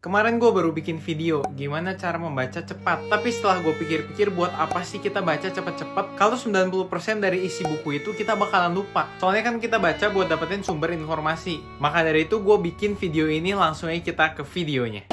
Kemarin gue baru bikin video gimana cara membaca cepat. Tapi setelah gue pikir-pikir buat apa sih kita baca cepet-cepet kalau 90% dari isi buku itu kita bakalan lupa. Soalnya kan kita baca buat dapetin sumber informasi. Maka dari itu gue bikin video ini langsung aja kita ke videonya.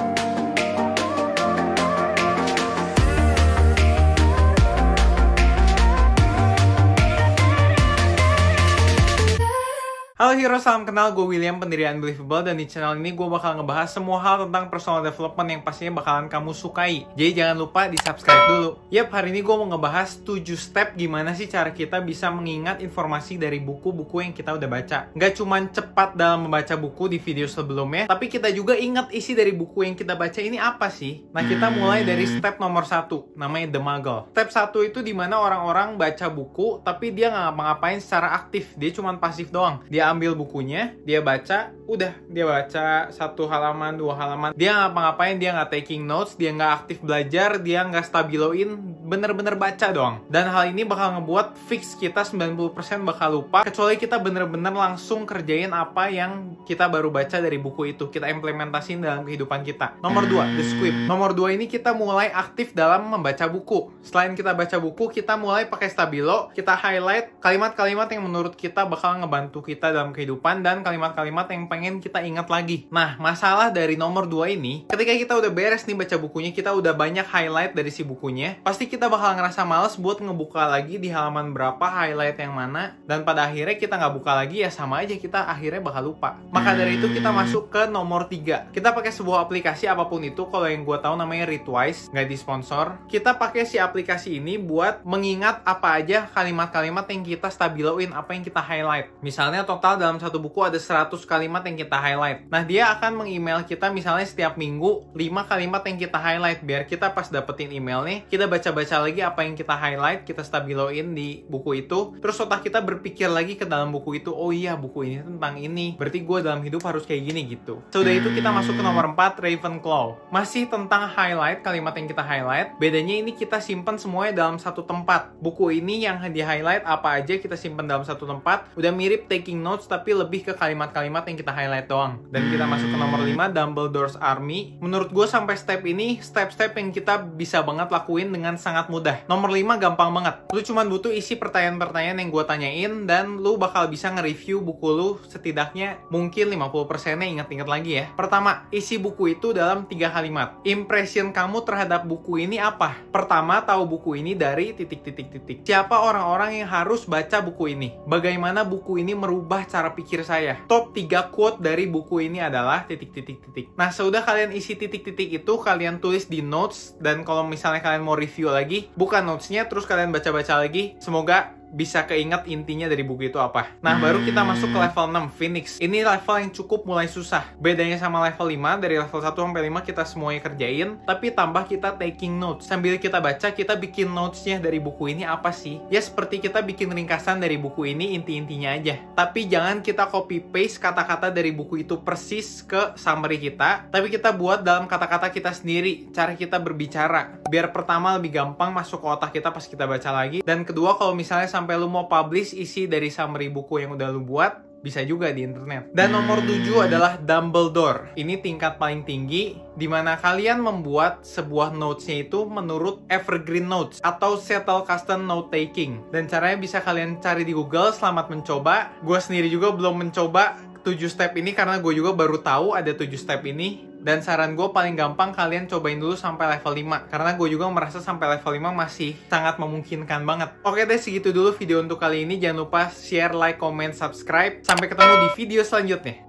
Halo Hero, salam kenal. Gue William, pendiri Unbelievable. Dan di channel ini gue bakal ngebahas semua hal tentang personal development yang pastinya bakalan kamu sukai. Jadi jangan lupa di subscribe dulu. Yap, hari ini gue mau ngebahas 7 step gimana sih cara kita bisa mengingat informasi dari buku-buku yang kita udah baca. Nggak cuman cepat dalam membaca buku di video sebelumnya, tapi kita juga ingat isi dari buku yang kita baca ini apa sih. Nah, kita mulai dari step nomor satu, namanya The Muggle. Step satu itu di mana orang-orang baca buku, tapi dia nggak ngapa-ngapain secara aktif. Dia cuman pasif doang. Dia ambil bukunya, dia baca, udah dia baca satu halaman, dua halaman. Dia ngapa-ngapain, dia nggak taking notes, dia nggak aktif belajar, dia nggak stabiloin, bener-bener baca doang. Dan hal ini bakal ngebuat fix kita 90% bakal lupa, kecuali kita bener-bener langsung kerjain apa yang kita baru baca dari buku itu. Kita implementasiin dalam kehidupan kita. Nomor dua, The Script. Nomor dua ini kita mulai aktif dalam membaca buku. Selain kita baca buku, kita mulai pakai stabilo, kita highlight kalimat-kalimat yang menurut kita bakal ngebantu kita dalam kehidupan dan kalimat-kalimat yang pengen kita ingat lagi. Nah, masalah dari nomor 2 ini, ketika kita udah beres nih baca bukunya, kita udah banyak highlight dari si bukunya, pasti kita bakal ngerasa males buat ngebuka lagi di halaman berapa highlight yang mana, dan pada akhirnya kita nggak buka lagi ya sama aja kita akhirnya bakal lupa. Maka dari itu kita masuk ke nomor 3. Kita pakai sebuah aplikasi apa pun itu, kalau yang gue tahu namanya Readwise, nggak di sponsor. Kita pakai si aplikasi ini buat mengingat apa aja kalimat-kalimat yang kita stabiloin, apa yang kita highlight. Misalnya total dalam satu buku ada 100 kalimat yang kita highlight. Nah, dia akan meng-email kita misalnya setiap minggu 5 kalimat yang kita highlight biar kita pas dapetin emailnya, kita baca-baca lagi apa yang kita highlight, kita stabiloin di buku itu. Terus otak kita berpikir lagi ke dalam buku itu, oh iya buku ini tentang ini. Berarti gue dalam hidup harus kayak gini gitu. Sudah itu kita masuk ke nomor 4, Ravenclaw. Masih tentang highlight, kalimat yang kita highlight. Bedanya ini kita simpan semuanya dalam satu tempat. Buku ini yang di highlight apa aja kita simpan dalam satu tempat. Udah mirip taking notes tapi lebih ke kalimat-kalimat yang kita highlight doang. Dan kita masuk ke nomor 5, Dumbledore's Army. Menurut gue sampai step ini, step-step yang kita bisa banget lakuin dengan sangat mudah. Nomor 5 gampang banget. Lu cuma butuh isi pertanyaan-pertanyaan yang gue tanyain, dan lu bakal bisa nge-review buku lu setidaknya mungkin 50%-nya ingat-ingat lagi ya. Pertama, isi buku itu dalam tiga kalimat. Impression kamu terhadap buku ini apa? Pertama, tahu buku ini dari titik-titik-titik. Siapa orang-orang yang harus baca buku ini? Bagaimana buku ini merubah cara pikir saya. Top 3 quote dari buku ini adalah titik-titik-titik. Nah, sudah kalian isi titik-titik itu, kalian tulis di notes, dan kalau misalnya kalian mau review lagi, buka notesnya, terus kalian baca-baca lagi. Semoga bisa keinget intinya dari buku itu apa. Nah, baru kita masuk ke level 6, Phoenix. Ini level yang cukup mulai susah. Bedanya sama level 5, dari level 1 sampai 5 kita semuanya kerjain, tapi tambah kita taking notes. Sambil kita baca, kita bikin notesnya dari buku ini apa sih? Ya seperti kita bikin ringkasan dari buku ini inti-intinya aja. Tapi jangan kita copy paste kata-kata dari buku itu persis ke summary kita, tapi kita buat dalam kata-kata kita sendiri, cara kita berbicara. Biar pertama lebih gampang masuk ke otak kita pas kita baca lagi, dan kedua kalau misalnya sampai lu mau publish isi dari summary buku yang udah lu buat, bisa juga di internet. Dan nomor 7 adalah Dumbledore. Ini tingkat paling tinggi di mana kalian membuat sebuah notes-nya itu menurut Evergreen Notes atau Settle Custom Note Taking. Dan caranya bisa kalian cari di Google, selamat mencoba. Gue sendiri juga belum mencoba 7 step ini karena gue juga baru tahu ada 7 step ini dan saran gue paling gampang kalian cobain dulu sampai level 5 Karena gue juga merasa sampai level 5 masih sangat memungkinkan banget. Oke deh segitu dulu video untuk kali ini. Jangan lupa share, like, comment, subscribe. Sampai ketemu di video selanjutnya